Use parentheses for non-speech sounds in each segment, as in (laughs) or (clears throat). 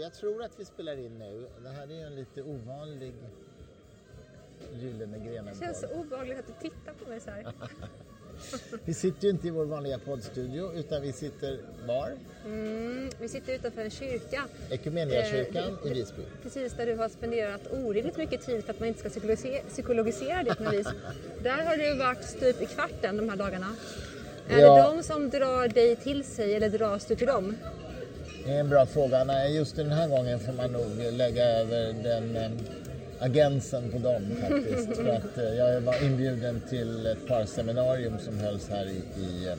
jag tror att vi spelar in nu. Det här är ju en lite ovanlig Gyllene grenen Det känns så obehagligt att du tittar på mig så här. (laughs) Vi sitter ju inte i vår vanliga poddstudio utan vi sitter var? Mm, vi sitter utanför en kyrka. Ekumeniakyrkan Eh, i Visby. Precis, där du har spenderat orimligt mycket tid för att man inte ska psykologisera, psykologisera det på något vis. Där har du varit stup i kvarten de här dagarna. Är Ja. det de som drar dig till sig eller dras du till dem? Det är en bra fråga. Nej, just den här gången får man nog lägga över den eh, agensen på dem faktiskt. För att eh, jag var inbjuden till ett par seminarium som hölls här i, i eh,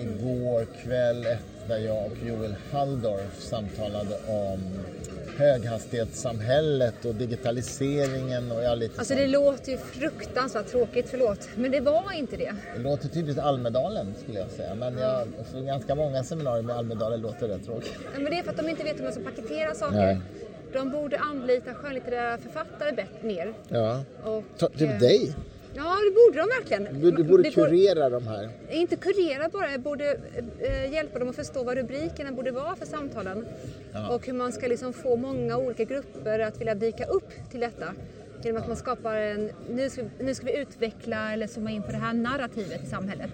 Igår kväll ett där jag och Joel Halldorf samtalade om höghastighetssamhället och digitaliseringen och ja, lite Alltså sånt. det låter ju fruktansvärt tråkigt, förlåt. Men det var inte det. Det låter tydligt Almedalen skulle jag säga. Men jag, för ganska många seminarier med Almedalen låter rätt tråkigt. Ja, Men det är för att de inte vet hur man ska paketera saker. Nej. De borde anlita skönlitterära författare bättre, mer. Ja. Och, Ta, eh, typ dig. Ja, det borde de verkligen. Du, du borde Det kurera de här. Inte kurera bara, jag borde eh, hjälpa dem att förstå vad rubrikerna borde vara för samtalen. Och hur man ska liksom få många olika grupper att vilja dyka upp till detta. Genom att man skapar en, nu ska, nu ska vi utveckla eller zooma in på det här narrativet i samhället.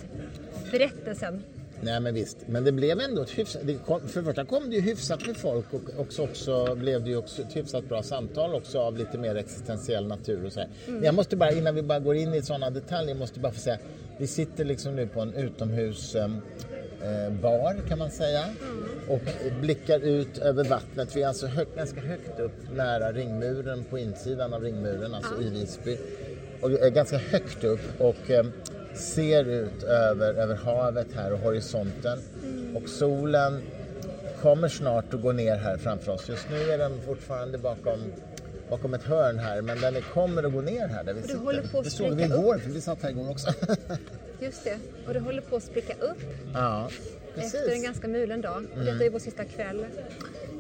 Berättelsen. Nej men visst, men det blev ändå ett hyfsat, det kom, för det första kom det ju hyfsat med folk och också, också blev det ju också ett hyfsat bra samtal också av lite mer existentiell natur och så. Mm. Jag måste bara, innan vi bara går in i sådana detaljer, måste bara få säga, vi sitter liksom nu på en utomhus eh, eh, kan man säga Mm. och blickar ut över vattnet. Vi är alltså högt, ganska högt upp nära ringmuren, på insidan av ringmuren, alltså i Visby. Och är ganska högt upp och eh, ser ut över, över havet här och horisonten. Och solen kommer snart att gå ner här framför oss. Just nu är den fortfarande bakom, bakom ett hörn här men den kommer att gå ner här där vi sitter. håller på att det såg vi igår för vi satt här igår också. (laughs) Just det. Och det håller på att spricka upp ja, efter en precis. ganska mulen dag. Och detta är vår sista kväll.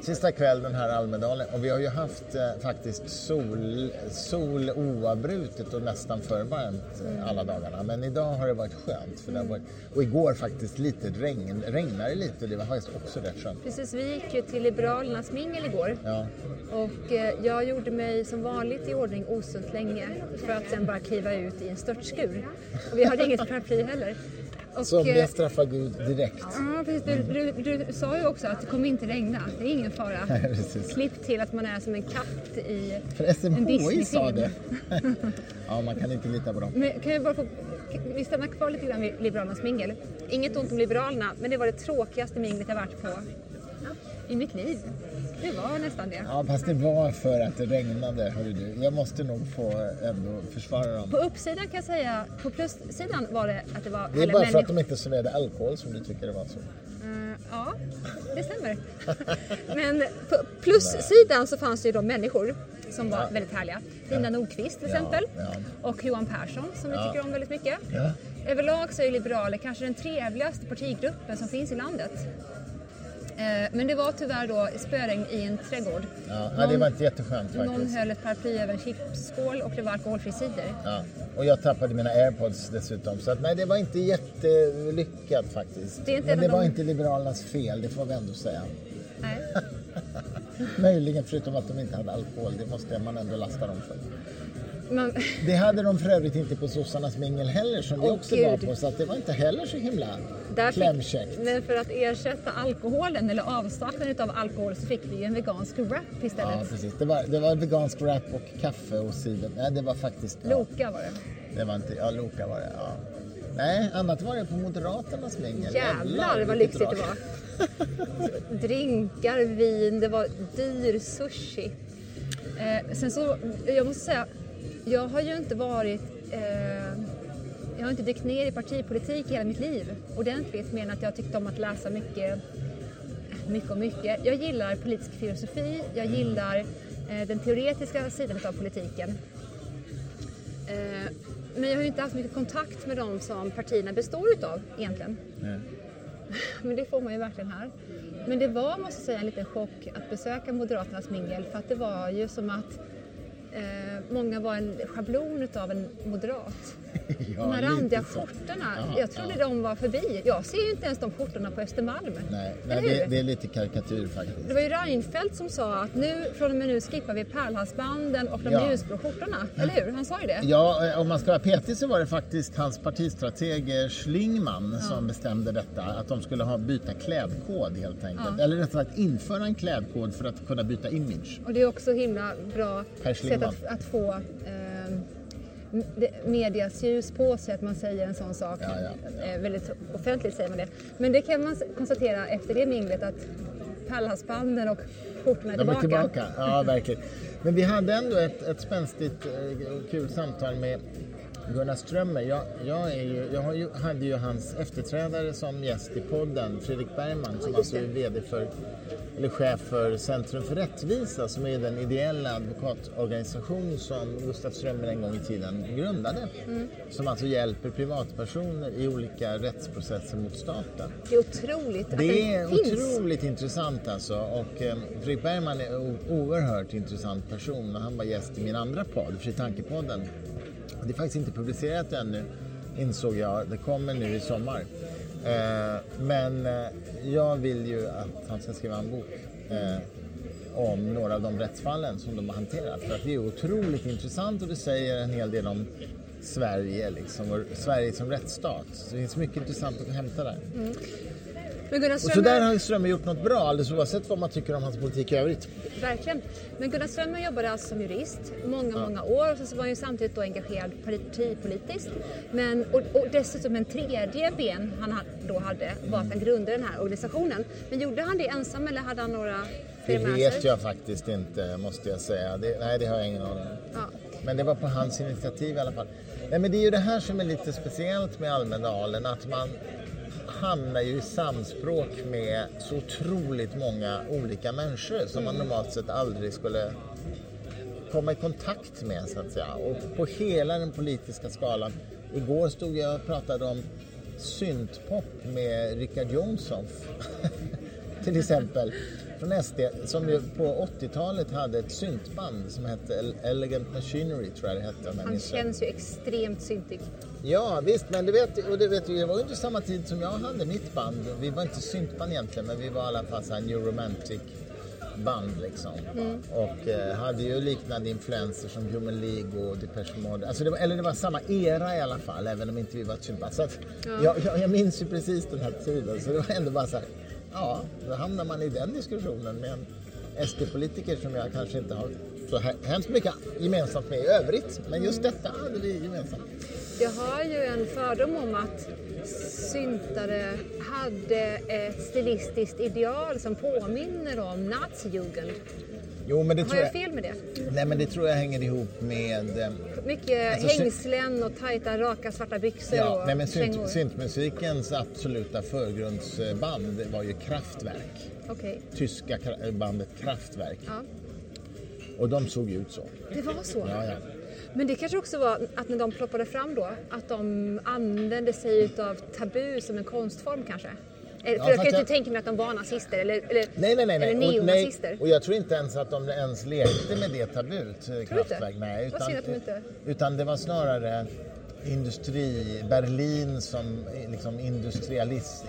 Sista kväll den här Almedalen och vi har ju haft eh, faktiskt sol, sol oavbrutet och nästan för varmt eh, alla dagarna. Men idag har det varit skönt. För det har varit, och igår faktiskt lite regn, regnade lite och det var faktiskt också rätt skönt. Precis, vi gick ju till Liberalernas mingel igår. Ja. Och eh, jag gjorde mig som vanligt i ordning osunt länge för att sen bara kliva ut i en störtskur. Och vi hade inget paraply heller. Och, Somliga eh, straffar Gud direkt. Ja, precis. Du, du, du sa ju också att det kommer inte regna. Det är ingen fara. Nej. Klipp till att man är som en katt i För en SMHI sa det. (laughs) ja, man kan inte lita på dem. Men kan jag bara få, vi stannar kvar lite grann vid Liberalernas mingel. Inget ont om Liberalerna, men det var det tråkigaste minglet jag varit på i mitt liv. Det var nästan det. Ja, fast det var för att det regnade, hörru du. Jag måste nog få ändå försvara dem. På uppsidan kan jag säga, på plussidan var det att det var Det är bara för att de inte serverade alkohol som du tycker det var så. Eh, ja, det stämmer. (laughs) Men på plussidan så fanns det ju de människor som var väldigt härliga. Lina Nordqvist till exempel. ja. Och Johan Persson som vi tycker om väldigt mycket. Överlag så är Liberaler kanske den trevligaste partigruppen som finns i landet. Eh, Men det var tyvärr då spöregn i en trädgård. Ja, ja, det var inte jätteskönt Någon faktiskt. höll ett paraply över en chipsskål och det var alkoholfri cider. Ja. Och jag tappade mina airpods dessutom. Så att, nej, det var inte jättelyckat faktiskt. Det Men en det var de- inte Liberalernas fel, det får vi ändå säga. Nej. (laughs) Möjligen förutom att de inte hade alkohol, det måste man ändå lasta dem för. Men, Det hade de för övrigt inte på sossarnas mingel heller som vi Åh, också var Gud. på. Så att det var inte heller så himla där klämkäckt. men för att ersätta alkoholen eller avsaknaden av alkohol så fick vi en vegansk wrap istället. Ja, precis. Det var, det var vegansk wrap och kaffe och cider. Nej, det var faktiskt... Ja, Loka var det. det var inte... Ja, Loka var det. Ja. Nej, annat var det på Moderaternas mingel. Jävlar vad lyxigt det var. Drinkar, vin, det var dyr sushi. Eh, sen så, jag måste säga, jag har ju inte varit, eh, jag har inte dykt ner i partipolitik hela mitt liv ordentligt mer än att jag tyckte om att läsa mycket, mycket och mycket. Jag gillar politisk filosofi, jag gillar eh, den teoretiska sidan av politiken. Eh, men jag har ju inte haft mycket kontakt med de som partierna består utav egentligen. Nej. (laughs) Men det får man ju verkligen här. Men det var, måste jag säga, en liten chock att besöka Moderaternas mingel för att det var ju som att Eh, många var en schablon utav en moderat. Ja, de här randiga skjortorna. Ja, jag trodde ja. de var förbi. Jag ser ju inte ens de skjortorna på Östermalm. Nej, nej det, det är lite karikatyr faktiskt. Det var ju Reinfeldt som sa att nu, från och med nu skippar vi pärlhalsbanden och de Ja. ljusblå skjortorna. Eller hur? Han sa ju det. Ja, eh, om man ska vara petig så var det faktiskt hans partistrateg Schlingmann som bestämde detta. Att de skulle ha, byta klädkod helt enkelt. Eller rättare sagt införa en klädkod för att kunna byta image. Och det är också himla bra sätt att, att få eh, medias ljus på sig att man säger en sån sak. Ja, ja, Eh, väldigt offentligt säger man det. Men det kan man konstatera efter det minglet att pärlhalsbanden och skjortorna är tillbaka. tillbaka, ja verkligen. Men vi hade ändå ett, ett spänstigt eh, och kul samtal med Gunnar Strömmer. Jag, jag, är ju, jag har ju, hade ju hans efterträdare som gäst i podden, Fredrik Bergman, som alltså är. VD för, eller chef för Centrum för rättvisa, som är den ideella advokatorganisation som Gustaf Strömmer en gång i tiden grundade. Mm. Som alltså hjälper privatpersoner i olika rättsprocesser mot staten. Det är otroligt att Det är finns. otroligt intressant alltså. Och eh, Fredrik Bergman är en oerhört intressant person. Och Han var gäst i min andra podd, Fri Tankepodden. Det är faktiskt inte publicerat ännu, insåg jag. Det kommer nu i sommar. Eh, men eh, jag vill ju att han ska skriva en bok eh, om några av de rättsfallen som de har hanterat. För att det är otroligt intressant och det säger en hel del om Sverige, liksom, och Sverige som rättsstat. Så det finns mycket intressant att hämta där. Mm. Men Gunnar Och så Strömmer, där har Strömmer gjort något bra, alldeles oavsett vad man tycker om hans politik i övrigt. verkligen. Men Gunnar Strömmer jobbade alltså som jurist många, många år och så var han ju samtidigt då engagerad partipolitiskt. Men, och, och dessutom en tredje ben han ha- då hade var att han grundade den här organisationen. Men gjorde han det ensam eller hade han några Det vet jag faktiskt inte, måste jag säga. Det, nej, det har jag ingen aning om. Ja. Men det var på hans initiativ i alla fall. Nej, men det är ju det här som är lite speciellt med Almedalen, att man hamnar ju i samspråk med så otroligt många olika människor som man normalt sett aldrig skulle komma i kontakt med så att säga. Och på hela den politiska skalan. Igår stod jag och pratade om syntpop med Richard Jomshof. (laughs) Till exempel. Från SD, som ju på 80-talet hade ett syntband som hette El- Elegant Machinery, tror jag det hette. Han känns ju extremt syntig. Ja, visst, men du vet, och du vet, det var inte samma tid som jag hade mitt band. Vi var inte syntband egentligen, men vi var i alla fall så här new romantic band liksom. Och eh, hade ju liknande influenser som Human League och Depeche Mode. Alltså det var, eller det var samma era i alla fall, även om inte vi var syntband. Så att, jag, jag, jag minns ju precis den här tiden, så det var ändå bara så här, ja, då hamnar man i den diskussionen med en SD-politiker som jag kanske inte har så hemskt mycket gemensamt med i övrigt. Men just detta hade vi gemensamt. Jag har ju en fördom om att syntare hade ett stilistiskt ideal som påminner om nazijugend. Jo, men det Har tror jag jag, fel med det? nej, men det tror jag hänger ihop med... eh, Mycket Alltså, hängslen och tajta raka svarta byxor Ja, och nej, men synt, syntmusikens absoluta förgrundsband var ju Kraftwerk. Okej, Tyska bandet Kraftwerk. ja. Och de såg ut så. Det var så. Ja, ja. Men det kanske också var att när de ploppade fram då, att de använde sig av tabu som en konstform kanske? Eller, Ja, för jag kan ju jag- inte tänka mig att de var nazister eller, eller, Nej, nej, nej. eller nej. Och, neonazister. nej. och jag tror inte ens att de ens lekte med det tabut, eh, Kraftwerk. Nej, att de inte- utan det var snarare industri, Berlin som eh, liksom industrialist,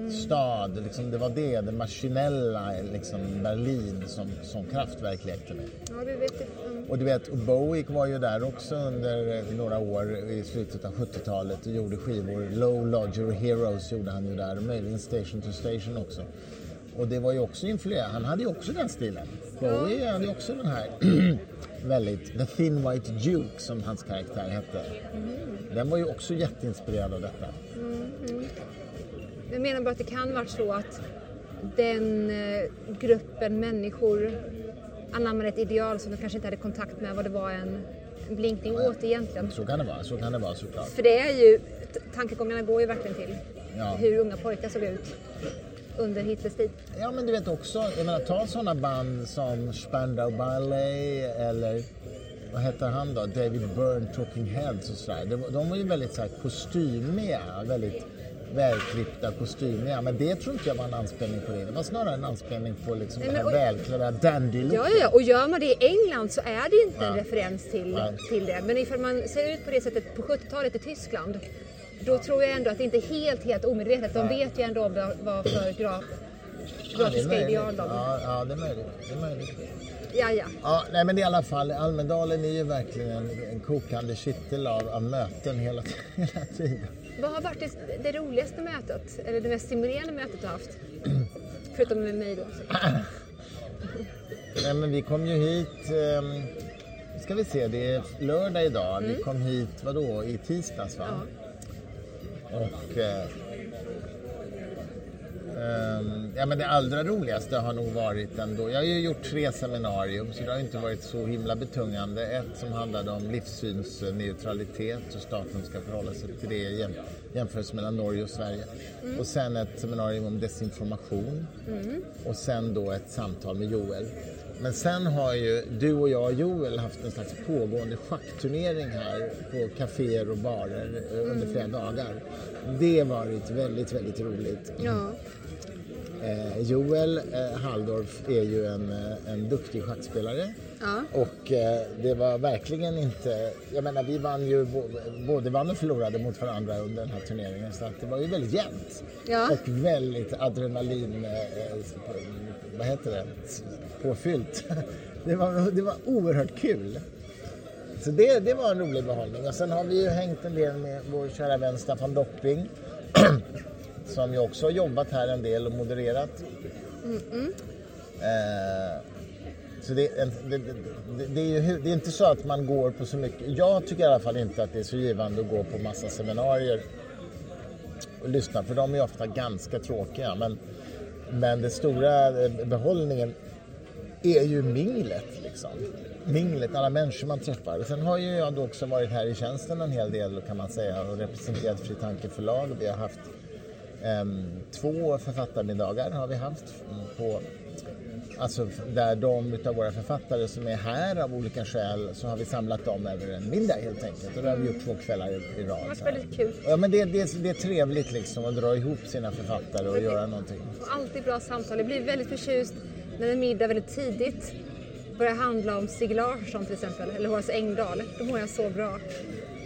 industristad. Liksom, det var det, det maskinella liksom, Berlin som, som Kraftwerk lekte med. Ja, du vet. Mm. Och du vet, och Bowie var ju där också under eh, några år i slutet av 70-talet och gjorde skivor. Low Lodger Heroes gjorde han ju där möjligen Station to Station också. Och det var ju också influerande, han hade ju också den stilen. Bowie hade ju också den här (clears throat) väldigt, The Thin White Duke som hans karaktär hette. Den var ju också jätteinspirerad av detta. Jag menar bara att det kan vara så att den eh, gruppen människor anammade ett ideal som de kanske inte hade kontakt med vad det var en, blinkning åt egentligen. Så kan det vara, så kan det vara såklart. För det är ju, tankegångarna går ju verkligen till Ja. hur unga pojkar såg ut under Hitlers tid. Ja, men du vet också, jag menar ta sådana band som Spandau Ballet eller vad heter han då? David Byrne, Talking Heads och sådär. De, de var ju väldigt så här, kostymiga, väldigt välklippta kostymiga. Men det tror inte jag var en anspelning på det. Det var snarare en anspelning på liksom Nej, det här välklädda dandy Ja, ja, ja, och gör man det i England så är det inte en Ja. referens till, Nej. till det. Men ifall man ser ut på det sättet på 70-talet i Tyskland, då tror jag ändå att det inte är helt, helt omedvetet. De vet ju ändå vad, vad för graf, Ja, grafiska möjligt. ideal de... Ja, ja, det är möjligt. Det är möjligt. Ja, ja. Ja, nej men i alla fall, Almedalen är ju verkligen en, en kokande kittel av, av möten hela, (laughs) hela tiden. Vad har varit det, det roligaste mötet, eller det mest stimulerande mötet du har haft? (clears throat) Förutom med mig då. (clears throat) Nej, men vi kom ju hit, ehm, ska vi se, det är lördag idag. Vi kom hit, vadå, i tisdags va? Ja. Och... Eh, ehm, ja men det allra roligaste har nog varit ändå, jag har ju gjort tre seminarium så det har inte varit så himla betungande. Ett som handlade om livssynsneutralitet och staten ska förhålla sig till det i jäm, jämförelse mellan Norge och Sverige. Och sen ett seminarium om desinformation och sen då ett samtal med Joel. Men sen har ju du och jag och Joel haft en slags pågående schackturnering här på kaféer och barer eh, under flera dagar. Det har varit väldigt, väldigt roligt. Ja. Eh, Joel eh, Halldorf är ju en, eh, en duktig schackspelare. Ja. Och eh, det var verkligen inte... Jag menar, vi vann ju både vann och förlorade mot varandra under den här turneringen. Så att det var ju väldigt jämnt. Ja. Och väldigt adrenalin... Eh, eh, vad heter det? Påfyllt. (laughs) Det var, det var oerhört kul. Så det, det var en rolig behållning. Och sen har vi ju hängt en del med vår kära vän Staffan Dopping. (clears throat) som ju också har jobbat här en del och modererat. Eh, så det, är en- det, det, det, är ju, det är inte så att man går på så mycket. Jag tycker i alla fall inte att det är så givande att gå på massa seminarier och lyssna för de är ofta ganska tråkiga. Men, men den stora eh, behållningen är ju minglet liksom. Minglet, alla människor man träffar. Sen har ju jag då också varit här i tjänsten en hel del kan man säga och representerat Fri Tanke förlag. Vi har haft två författarmiddagar har vi haft på Alltså där de utav våra författare som är här av olika skäl så har vi samlat dem över en middag helt enkelt. Och det har vi gjort två kvällar i, i rad. Det var väldigt kul. Ja men det, det, det är trevligt liksom att dra ihop sina författare och göra någonting. Alltid bra samtal. Jag blir väldigt förtjust när en middag väldigt tidigt börjar handla om Stig Larsson till exempel, eller Horace Engdahl. Då mår jag så bra.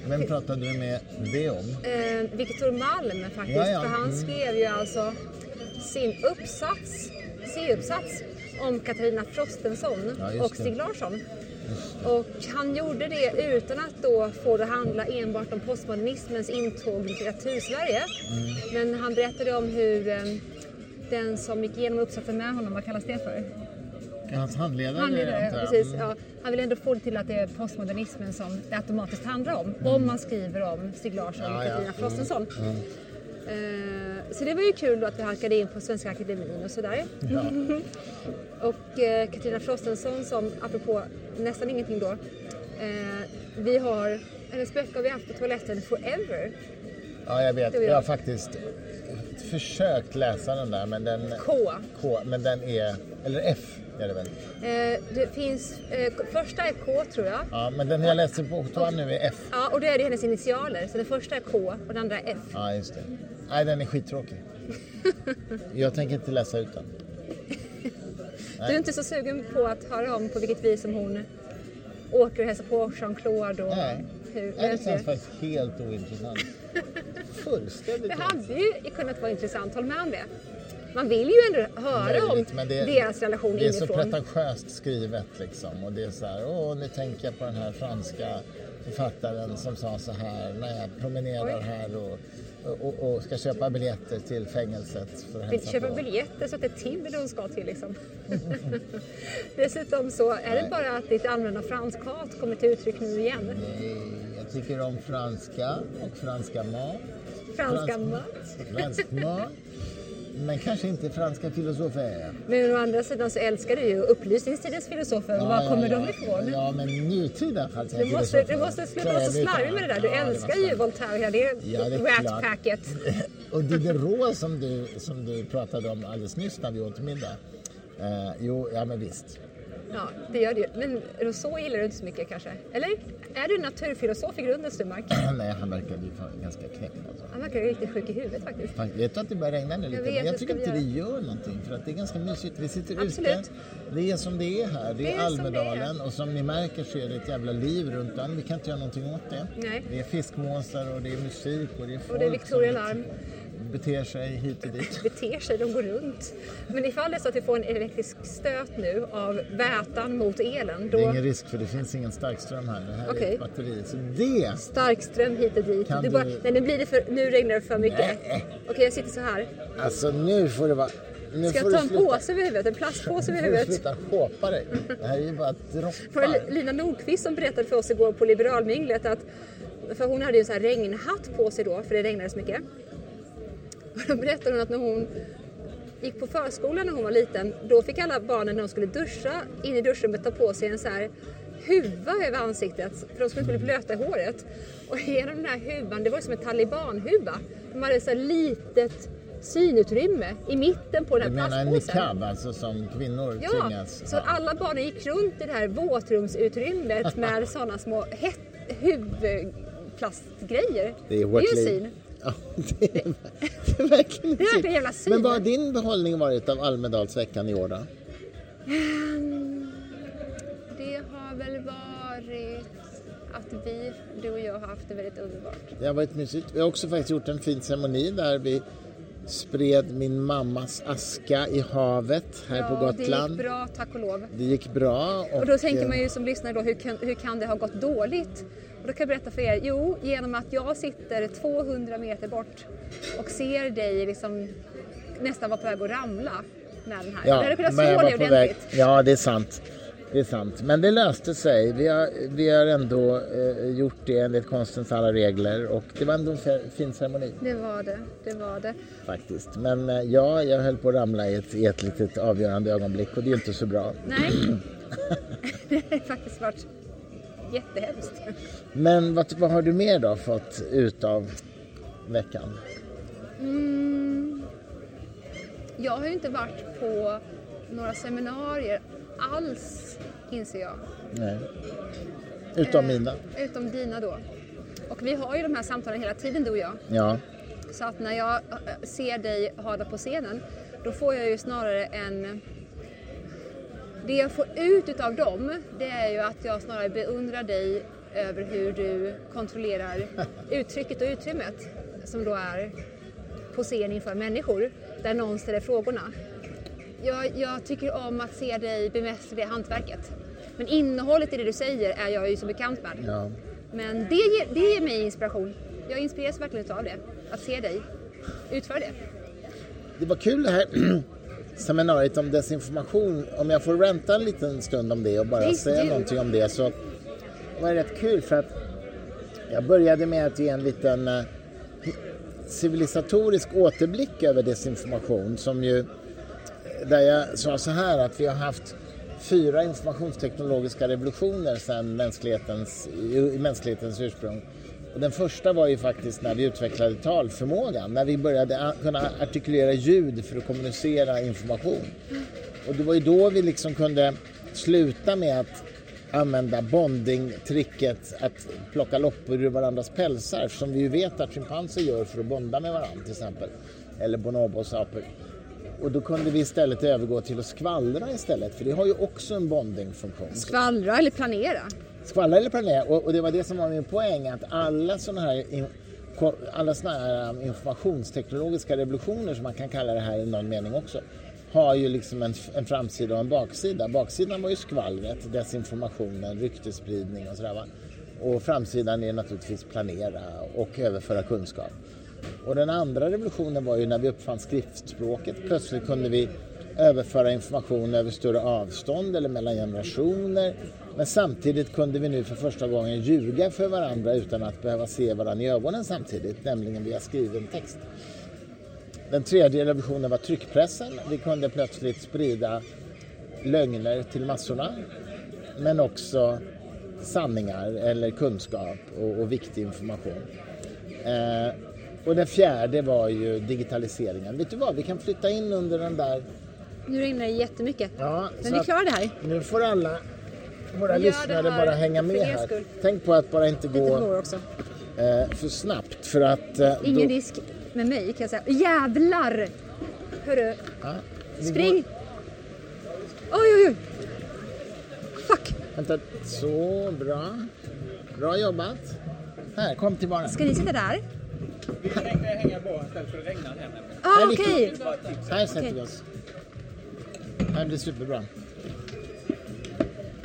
Vem pratade du med det om? Eh, Viktor Malm faktiskt, Ja, ja. för han Mm. skrev ju alltså sin uppsats, C-uppsats om Katarina Frostenson Ja, och. Stig Larsson. Och han gjorde det utan att då få det handla enbart om postmodernismens intåg i litteratursverige. Mm. Men han berättade om hur eh, den som gick igenom uppsatsen med honom, vad kallas det för? Hans handledare? Handledare, precis. Mm. Ja, han vill ändå få det till att det är postmodernismen som det automatiskt handlar om. Om man skriver om Stig Larsson och Mm. Katarina Mm. Frostenson. Eh, så det var ju kul då att vi halkade in på Svenska Akademin och sådär. Ja. (laughs) Och eh, Katarina Frostenson som, apropå nästan ingenting då, eh, vi har, hennes böcker har vi haft på toaletten forever. ja, jag vet. Jag har faktiskt försökt läsa den där men den... K. K, men den är... Eller F är det väl? Eh, det finns, eh, första är K tror jag. Ja, men den jag läste på toan nu är F. Ja, och då är det hennes initialer. Så den första är K och den andra är F. Ja, just det. Nej, den är skittråkig. (laughs) Jag tänker inte läsa ut den. Du är inte så sugen på att höra om på vilket vis som hon åker och hälsar på Jean-Claude och Nej. hur Nej, det det känns faktiskt helt ointressant. (laughs) Fullständigt Det hade ju kunnat vara intressant, håll med om det. Man vill ju ändå höra Möjligt, om det- deras relation Det är så inifrån. pretentiöst skrivet liksom. Och det är så här, åh nu tänker jag på den här franska författaren som sa så här när jag promenerar Oj. här och, och, och ska köpa biljetter till fängelset för att Vill köpa på. biljetter så att det är Tibble hon ska till liksom. (laughs) Dessutom så är det bara att ditt allmänna franskhat kommer till uttryck nu igen. Nej, Jag tycker om franska och franska mat. Franska Fransk- mat. Fransk mat. Men kanske inte franska filosofer. Men å andra sidan så älskar du ju upplysningstidens filosofer. Ja, Var ja, kommer ja. de ifrån? Ja, men nutida franska Du måste, filosofer du måste sluta vara så slarvig med det där. Du Ja, älskar ju. Voltaire, hela det, Ja, det är rat packet. (laughs) Och Diderot som du, som du pratade om alldeles nyss när vi åt middag. Eh, jo, ja men visst. Ja, det gör det ju. Men Rousseau gillar du inte så mycket kanske? Eller? Är du naturfilosof i grunden, Sturmark? (clears throat) Nej, han verkade ju ganska knäckt alltså. Han verkar riktigt sjuk i huvudet faktiskt. Fan, Vet du att det börjar regna nu lite? vet, Men jag tycker inte vi det gör någonting för att det är ganska mysigt. Vi sitter Absolut. ute. Det är som det är här. Det är, Det är som det är. Almedalen och som ni märker så är det ett jävla liv runt den. Vi kan inte göra någonting åt det. Nej. Det är fiskmåsar och det är musik och det är folk Och det är Victoria Larm. Beter sig hit och dit. (laughs) beter sig, de går runt. Men ifall det är så att vi får en elektrisk stöt nu av vätan mot elen, Det är då ingen risk för det finns ingen starkström här. Det här är Okej. ett batteri. Så det starkström hit och dit. Kan Du bara, du- nej, nu, blir det för, nu regnar det för mycket. Okej, jag sitter så här. Alltså nu får det vara... Nu Ska jag ta du en sluta- påse över huvudet? En plastpåse över (laughs) Nu får du huvudet? sluta shoppa dig. Det här är ju bara droppar. Lina Nordqvist som berättade för oss igår på Liberalminglet att för hon hade ju en sån här regnhatt på sig då, för det regnade så mycket. (laughs) Och då berättade hon att när hon gick på förskolan när hon var liten, då fick alla barnen när de skulle duscha, in i duschrummet ta på sig en så här huva över ansiktet för de skulle inte bli blöta i håret. Och genom den här huvan, det var som en talibanhuva. De hade så här litet synutrymme i mitten på Du den här menar en plastpåsen. niqab alltså som kvinnor Ja, tvingas så alla barnen gick runt i det här våtrumsutrymmet med (laughs) sådana små huvudplastgrejer. Det är ju hårt liv. Ja, (laughs) det är, det är verkligen en Det är verkligen en jävla syn. Men vad har din behållning varit av Almedalsveckan i år då? Det har väl varit att vi, du och jag, har haft det väldigt underbart. Det har varit mysigt. Vi har också faktiskt gjort en fin ceremoni där vi spred min mammas aska i havet här på Ja, det Gotland. gick bra, tack och lov. Det gick bra. Och, Och då tänker man eh, ju som lyssnare då, hur kan, hur kan det ha gått dåligt? Och då kan jag berätta för er, jo, genom att jag sitter 200 meter bort och ser dig liksom nästan vara på väg att ramla med den här. Ja, det hade kunnat men jag slå var dig på väg. ordentligt. Ja, det är sant. Det är sant. Men det löste sig. Vi har, vi har ändå eh, gjort det enligt konstens alla regler och det var ändå en fi- fin ceremoni Det var det, det var det. faktiskt. Men eh, ja, jag höll på att ramla i ett, i ett litet avgörande ögonblick och det är inte så bra. Nej, (clears throat) (laughs) det har faktiskt varit jättehemskt. Men vad, vad har du mer då fått ut av veckan? Mm. Jag har ju inte varit på några seminarier alls, inser jag. Nej. Utom Eh, mina. Utom dina då. Och vi har ju de här samtalen hela tiden, du och jag. Ja. Så att när jag eh, ser dig ha det på scenen, då får jag ju snarare en... Det jag får ut utav dem, det är ju att jag snarare beundrar dig över hur du kontrollerar uttrycket och utrymmet som då är på scen inför människor, där någon ställer frågorna. Jag, jag tycker om att se dig bemästra det hantverket. Men innehållet i det du säger är jag ju så bekant med. ja. Men det ger, det ger mig inspiration. Jag inspireras verkligen av det. Att se dig utföra det. Det var kul det här (clears throat) seminariet om desinformation. Om jag får ränta en liten stund om det och bara Visst, säga du. någonting om det så var det rätt kul för att jag började med att ge en liten eh, civilisatorisk återblick över desinformation som ju där jag sa så här att vi har haft fyra informationsteknologiska revolutioner sedan mänsklighetens, i mänsklighetens ursprung. Och den första var ju faktiskt när vi utvecklade talförmågan, när vi började kunna artikulera ljud för att kommunicera information. Och det var ju då vi liksom kunde sluta med att använda bonding-tricket att plocka loppor ur varandras pälsar som vi ju vet att schimpanser gör för att bonda med varandra till exempel. Eller bonobosapor. Och då kunde vi istället övergå till att skvallra istället för det har ju också en bondingfunktion. Skvallra eller planera. Skvallra eller planera och, och det var det som var min poäng att alla sådana här in, alla såna här um, informationsteknologiska revolutioner som man kan kalla det här i någon mening också har ju liksom en, en framsida och en baksida. Baksidan var ju skvallret, desinformationen, ryktesspridning och sådär va. Och framsidan är naturligtvis planera och överföra kunskap. Och den andra revolutionen var ju när vi uppfann skriftspråket. Plötsligt kunde vi överföra information över större avstånd eller mellan generationer. Men samtidigt kunde vi nu för första gången ljuga för varandra utan att behöva se varandra i ögonen samtidigt, nämligen via skriven text. Den tredje revolutionen var tryckpressen. Vi kunde plötsligt sprida lögner till massorna men också sanningar eller kunskap och, och viktig information. Eh, och den fjärde var ju digitaliseringen. Vet du vad, vi kan flytta in under den där Nu regnar det jättemycket. Ja, Men vi klarar det här. Nu får alla våra lyssnare bara hänga med här. skull. Tänk på att bara inte gå eh, för snabbt för att... Eh, Ingen då, risk med mig kan jag säga. Jävlar! Hörru, ja, vi spring! Går, Oj, oj, oj! Fuck! vänta, så bra. Bra jobbat. Här, kom till baren. Ska ni sitta där? Vi tänkte hänga på istället för det regnar här nämligen. Ah, okej! Här sätter vi oss. Det här blir superbra.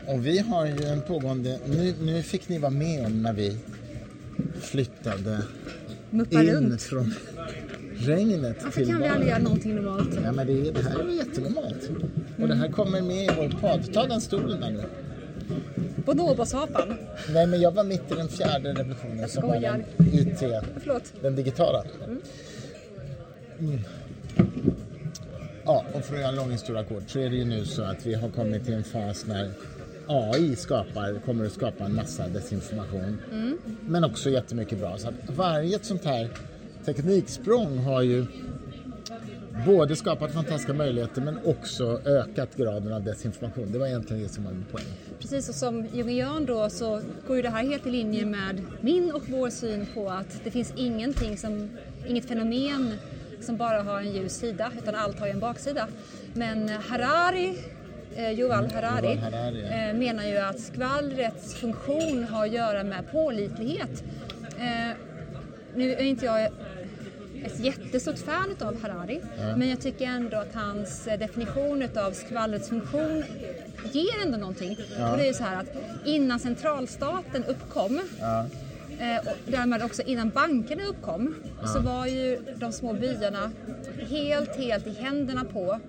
Och vi har ju en pågående... Nu, nu fick ni vara med om när vi flyttade Muppa in runt. från regnet Varför till kan vi aldrig göra någonting normalt? Ja, men det, det här är jättenormalt. Och det här kommer med i vår podd. Ta den stolen där nu. Bonobosapan. Nej, men jag var mitt i den fjärde revolutionen Jag skojar. IT, Förlåt. den digitala. Mm. Ja, och för att göra en lång historia kort så är det ju nu så att vi har kommit till en fas när AI skapar, kommer att skapa en massa desinformation. Men också jättemycket bra. Så varje ett sånt här tekniksprång har ju både skapat fantastiska möjligheter men också ökat graden av desinformation. Det var egentligen det som var min poäng. Precis och som jungian då så går ju det här helt i linje med min och vår syn på att det finns ingenting som, inget fenomen som bara har en ljus sida utan allt har ju en baksida. Men Harari, eh, Yuval Harari, Yuval Harari, ja. eh, menar ju att skvallrets funktion har att göra med pålitlighet. Eh, nu är inte jag ett jättestort fan av Harari men jag tycker ändå att hans eh, definition av skvallrets funktion ger ändå någonting. Och det är ju så här att innan centralstaten uppkom eh, och därmed också innan bankerna uppkom så var ju de små byarna helt, helt i händerna på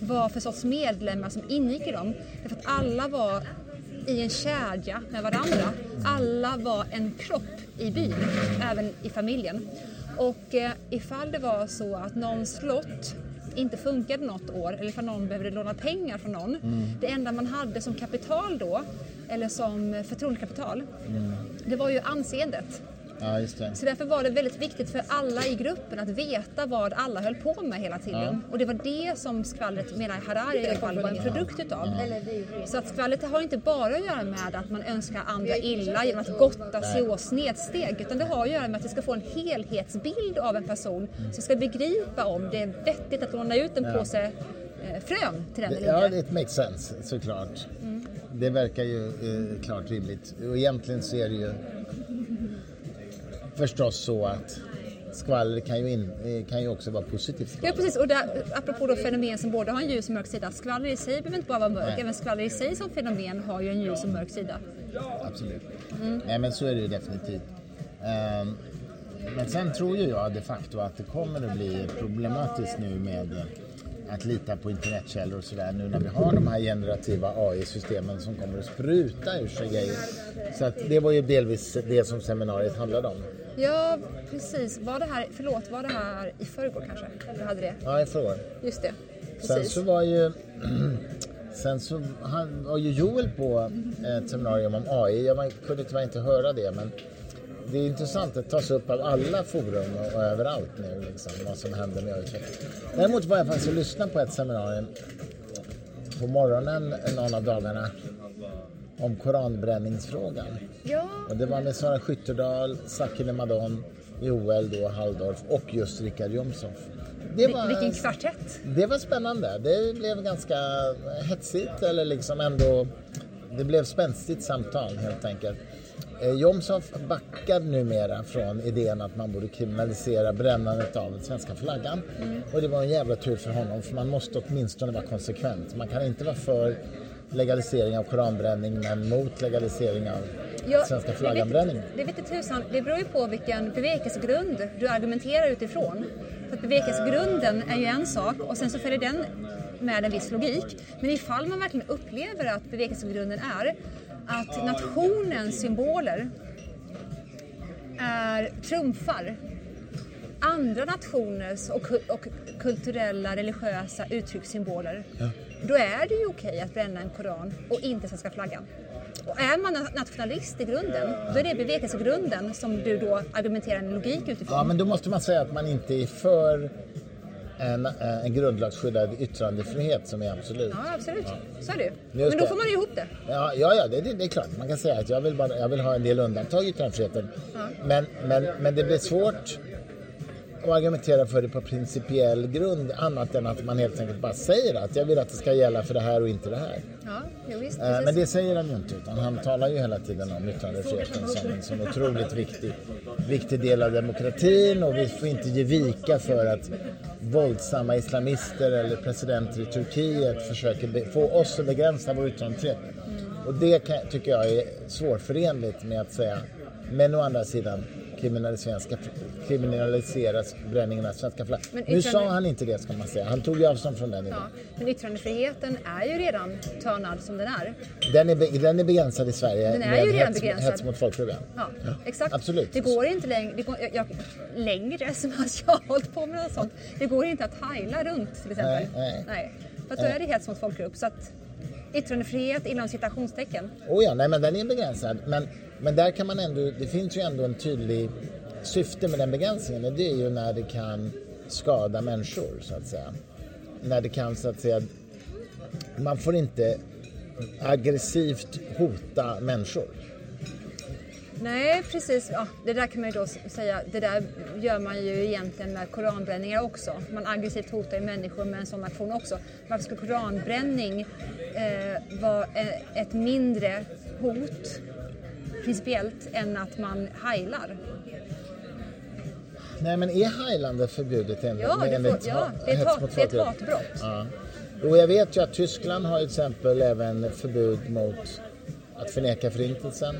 vad för sorts medlemmar som ingick i dem. Därför att alla var i en kedja med varandra. Alla var en kropp i byn, även i familjen. Och eh, ifall det var så att någon slott inte funkade något år eller ifall någon behövde låna pengar från någon. Det enda man hade som kapital då, eller som förtroendekapital, det var ju anseendet. Ja, just det. Så därför var det väldigt viktigt för alla i gruppen att veta vad alla höll på med hela tiden. Och det var det som skvallret, menar Harari i alla fall, var en produkt utav. Så att skvallret har inte bara att göra med att man önskar andra illa genom att gotta sig åt snedsteg. Utan det har att göra med att vi ska få en helhetsbild av en person. Så vi ska begripa om det är vettigt att låna ut en påse eh, frön till den eller Ja, it makes sense såklart. Mm. Det verkar ju eh, klart rimligt. Och egentligen så är det ju förstås så att skvaller kan ju, in, eh, kan ju också vara positivt Ja skvaller. precis, och där, apropå då fenomen som både har en ljus och mörk sida. Skvaller i sig behöver inte bara vara mörk, Nej. även skvaller i sig som fenomen har ju en ljus och mörk sida. Absolut. Mm. Nej, men så är det ju definitivt. Ehm, men sen tror ju jag de facto att det kommer att bli problematiskt nu med att lita på internetkällor och sådär nu när vi har de här generativa AI-systemen som kommer att spruta ur sig grejer. Så att det var ju delvis det som seminariet handlade om. Ja, precis. Var det här, förlåt, var det här i förrgår kanske? Du hade det? Ja, jag frågar. Just det. Sen Precis. så var ju (clears throat) Sen så han, var ju Joel på ett seminarium om AI. Jag kunde tyvärr inte höra det men det är intressant att tas upp av alla forum och, överallt nu liksom, vad som händer med AI-utveckling. Däremot var jag faktiskt och lyssnade på ett seminarium på morgonen någon av dagarna om koranbränningsfrågan. Ja, Och det var med Sara Skyttedal, Sakine Madon, Joel då, Halldorf och just Richard Jomshof. Det vil- vilken kvartett. det var spännande. Det blev ganska hetsigt eller liksom ändå... Det blev spänstigt samtal helt enkelt. Eh, Jomshof backar numera från idén att man borde kriminalisera brännandet av den svenska flaggan. Och det var en jävla tur för honom för man måste åtminstone vara konsekvent. Man kan inte vara för legalisering av koranbränning men mot legalisering av svenska flagganbränning. Det vet inte tusan, det beror ju på vilken bevekelsegrund du argumenterar utifrån. För att bevekelsegrunden är ju en sak och sen så följer den med en viss logik. Men ifall man verkligen upplever att bevekelsegrunden är att nationens symboler är trumfar andra nationers och, och kulturella, religiösa uttryckssymboler, då är det ju okej att bränna en koran och inte svenska flaggan. Och är man na- nationalist i grunden, då är det bevekelsegrunden som du då argumenterar en logik utifrån. Ja, men då måste man säga att man inte är för en, en grundlagsskyddad yttrandefrihet som är absolut. Ja, absolut. Så är det ju. Men då det. får man ju ihop det. Ja, ja, ja det, det, det är klart. Man kan säga att jag vill, bara, jag vill ha en del undantag i yttrandefriheten. Men, men, men det blir svårt att argumentera för det på principiell grund annat än att man helt enkelt bara säger att jag vill att det ska gälla för det här och inte det här. Ja, jo, visst. Eh. Men det säger han ju inte utan han talar ju hela tiden om yttrandefriheten som en sån otroligt viktig, viktig del av demokratin och vi får inte ge vika för att våldsamma islamister eller presidenter i Turkiet försöker få oss att begränsa vår yttrandefrihet. Och det kan, tycker jag är svårförenligt med att säga men å andra sidan kriminaliseras, bränningen av svenska flaggor. Men Nu yttrande- sa han inte det ska man säga. Han tog ju avstånd från den idén. Ja, men yttrandefriheten är ju redan tönad som den är. Den är, den är begränsad i Sverige Den är ju redan hets, begränsad. hets mot folkgrupp. Ja, exakt. absolut. Det går inte längre, går, jag, jag, längre som att jag har hållit på med något sånt. Det går inte att heila runt till exempel. Nej, nej. För att då är det hets mot folkgrupp. Så att yttrandefrihet inom citationstecken. Oh ja, nej men den är begränsad. Men, men där kan man ändå, det finns ju ändå en tydlig syfte med den begränsningen och det är ju när det kan skada människor så att säga. När det kan så att säga, man får inte aggressivt hota människor. Nej, precis. Ja, det där kan man ju då säga, det där gör man ju egentligen med koranbränningar också. Man aggressivt hotar ju människor med en sån aktion också. Varför skulle koranbränning eh, vara eh, ett mindre hot principiellt än att man heilar? Nej men är heilande förbjudet enligt, Ja, det, enligt får, ja, det, är, mot det är ett hatbrott. Ja. Jo, jag vet ju att Tyskland har till exempel även förbud mot att förneka förintelsen.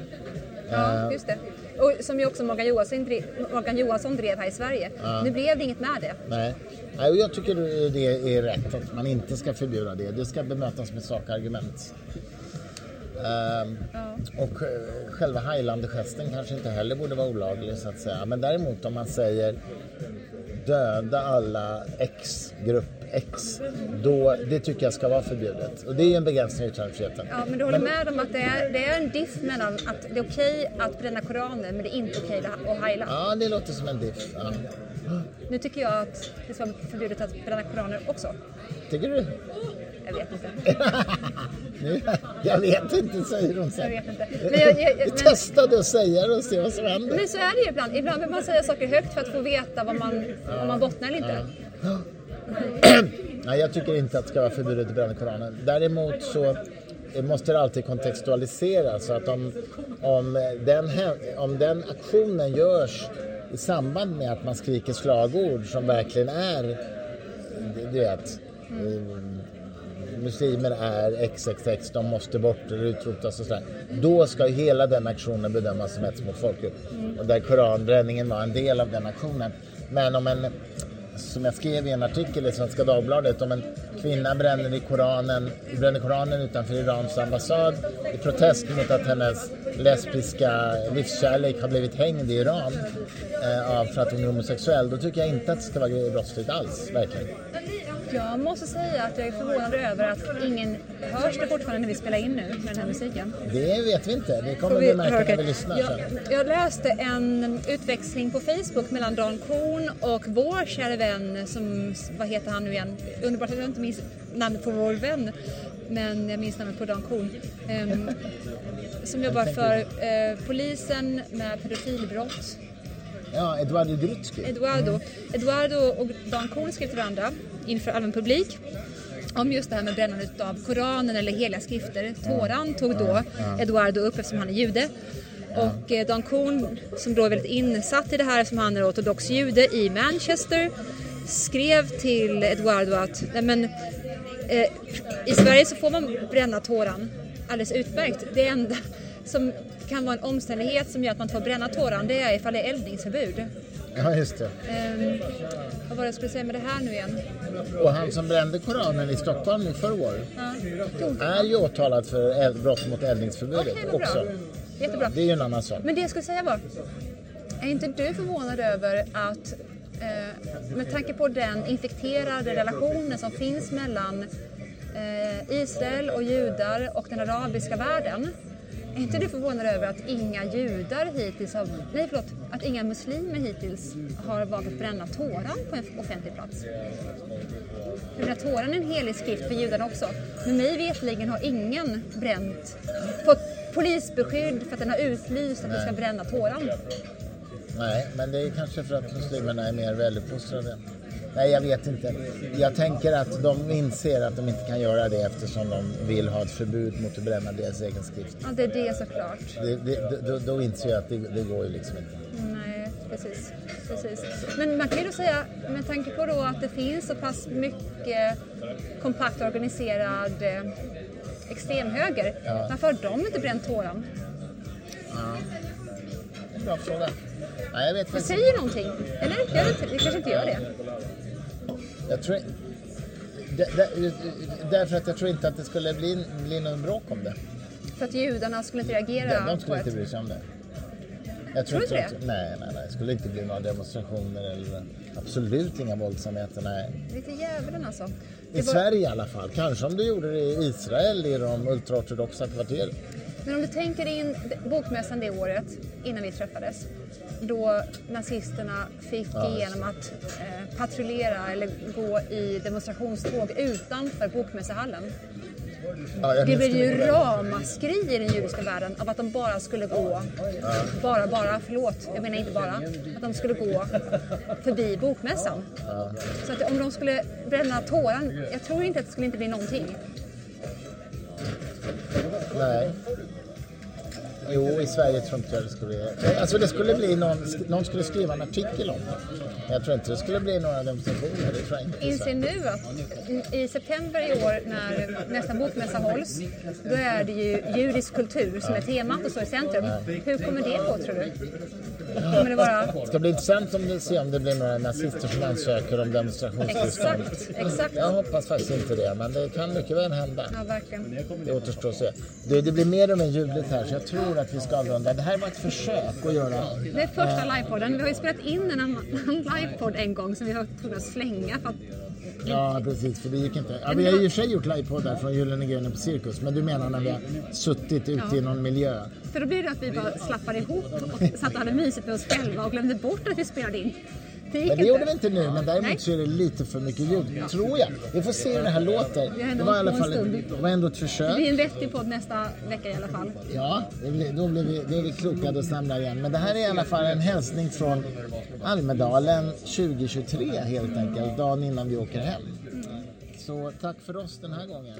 Ja, just det. Och som ju också Morgan Johansson, drev, Morgan Johansson drev här i Sverige. Nu blev det inget med det. Nej. Nej, och jag tycker det är rätt att man inte ska förbjuda det. Det ska bemötas med sakargument. Ehm, Och eh, själva heilande-gesten kanske inte heller borde vara olaglig så att säga. Men däremot om man säger döda alla X, grupp X, då, det tycker jag ska vara förbjudet. Och det är ju en begränsning i yttrandefriheten. Ja, men du håller med om att det är, det är en diff mellan att det är okej att bränna Koranen men det är inte okej att heila. Ja, det låter som en diff. Ja. Nu tycker jag att det ska vara förbjudet att bränna Koraner också. Tycker du? Jag vet inte. (laughs) Jag vet inte, säger hon sen. Jag vet inte. Men, jag, jag, Vi men, testade att säga det och se vad som händer. men så är det ju ibland. Ibland vill man säga saker högt för att få veta vad man, om man bottnar eller inte. (clears throat) Nej, jag tycker inte att det ska vara förbjudet att bränna Koranen. Däremot så måste det alltid kontextualiseras. Så att om, om, den, hä- om den aktionen görs i samband med att man skriker slagord som verkligen är, du vet, eh, muslimer är XXX, de måste bort eller utrotas och sådär. Då ska hela den aktionen bedömas som hets mot folkgrupp. Och där koranbränningen var en del av den aktionen. Men om en, som jag skrev i en artikel i Svenska Dagbladet, om en kvinna bränner, i koranen, bränner koranen utanför Irans ambassad i protest mot att hennes lesbiska livskärlek har blivit hängd i Iran eh, för att hon är homosexuell, då tycker jag inte att det ska vara brottsligt alls, verkligen. Jag måste säga att jag är förvånad över att ingen hörs det fortfarande när vi spelar in nu med den här musiken. Det vet vi inte, det kommer Får vi märka när vi lyssnar jag, sen. jag läste en utväxling på Facebook mellan Dan Korn och vår kära vän som, vad heter han nu igen? Underbart att jag inte minns namnet på vår vän, men jag minns namnet på Dan Korn. Ehm, som jobbar för eh, polisen med pedofilbrott. Ja, Eduardo Grutski. Eduardo. Eduardo och Dan Korn skrev till varandra inför allmän publik om just det här med brännandet av Koranen eller heliga skrifter. Toran tog då Eduardo upp eftersom han är jude. Och eh, Dan Korn, som då är väldigt insatt i det här som han är ortodox jude i Manchester, skrev till Eduardo att nej men, eh, i Sverige så får man bränna Toran alldeles utmärkt. Det enda som kan vara en omständighet som gör att man får bränna Toran det är ifall det är eldningsförbud. Ja, just det. Ehm, vad var det jag skulle säga med det här nu igen? Och han som brände Koranen i Stockholm i förrgår Ja. är ju åtalad för brott mot eldningsförbudet bra. också. Jättebra. Det är ju en annan sak. Men det jag skulle säga var, är inte du förvånad över att eh, med tanke på den infekterade relationen som finns mellan eh, Israel och judar och den arabiska världen Är inte du förvånad över att inga judar hittills har, nej förlåt, att inga muslimer hittills har valt att bränna Toran på en offentlig plats? Jag menar, Toran är en helig skrift för judarna också. Men mig vetligen har ingen bränt, fått polisbeskydd för att den har utlyst att vi ska bränna Toran. Nej, men det är kanske för att muslimerna är mer väluppfostrade. Nej, jag vet inte. Jag tänker att de inser att de inte kan göra det eftersom de vill ha ett förbud mot att bränna deras egen skrift. Ja, det är det såklart. Det, det, då, då inser jag att det, det går ju liksom inte. Nej, precis, precis. Men man kan ju då säga, med tanke på då att det finns så pass mycket kompakt organiserad eh, extremhöger, Ja. varför har de inte bränt Toran? Ja. Bra fråga. Nej, jag vet Det faktiskt säger någonting. Eller? Gör det, inte- det kanske inte gör det. Jag tror... Det, det, därför att jag tror inte att det skulle bli, bli någon bråk om det. För att judarna skulle inte reagera De, de skulle inte bry sig om det. Jag Tror du inte att- Nej, nej, nej. Det skulle inte bli några demonstrationer eller absolut inga våldsamheter. Nej. Lite djävulen alltså. I Det var- Sverige i alla fall. Kanske om du gjorde det i Israel i de ultraortodoxa kvarteren. Men om du tänker in bokmässan det året, innan vi träffades, då nazisterna fick Ja, igenom att eh, patrullera eller gå i demonstrationståg utanför bokmässahallen. Ja, Det blev ju ramaskri i den judiska världen av att de bara skulle gå, bara, bara, förlåt, jag menar inte bara, att de skulle gå förbi bokmässan. Så att om de skulle bränna Toran, jag tror inte att det skulle inte bli någonting. Nej. Jo, i Sverige tror inte jag det skulle bli... Eh, alltså det skulle bli någon, någon skulle skriva en artikel om det. Men jag tror inte det skulle bli några demonstrationer. Det tror jag inte. Inser nu att i september i år när nästa bokmässa hålls, då är det ju judisk kultur som är temat och står i centrum. Hur kommer det gå tror du? Kommer det vara Det ska bli intressant om se om det blir några nazister som ansöker om demonstrationstillstånd. exakt, exakt? Jag hoppas faktiskt inte det, men det kan mycket väl hända. Ja, verkligen. Det återstår att se. Det, det blir mer och mer ljudligt här, så jag tror att vi ska avrunda. Det här var ett försök att göra... Det är första livepodden. Vi har ju spelat in en annan (laughs) livepodd en gång som vi har tvungna att slänga för att Ja, precis, för det gick inte. Ja, vi har ju i och för sig gjort livepoddar från Gyllene Grenen på Cirkus, men du menar när vi har suttit ute Ja. i någon miljö? För då blir det att vi bara slappade ihop och satt och hade mysigt med oss själva och glömde bort att vi spelade in. Det Men det inte. gjorde vi inte nu, men däremot Nej. så är det lite för mycket ljud, tror jag. Vi får se hur det här låter. Ändå Det var i alla fall ett, det var ändå ett Det försök. blir en vettig podd nästa vecka i alla fall. Ja, det blir, då, blir vi, då är vi klokade och samlar igen. Men det här är i alla fall en hälsning från Almedalen 2023 helt enkelt, dagen innan vi åker hem. Så tack för oss den här gången.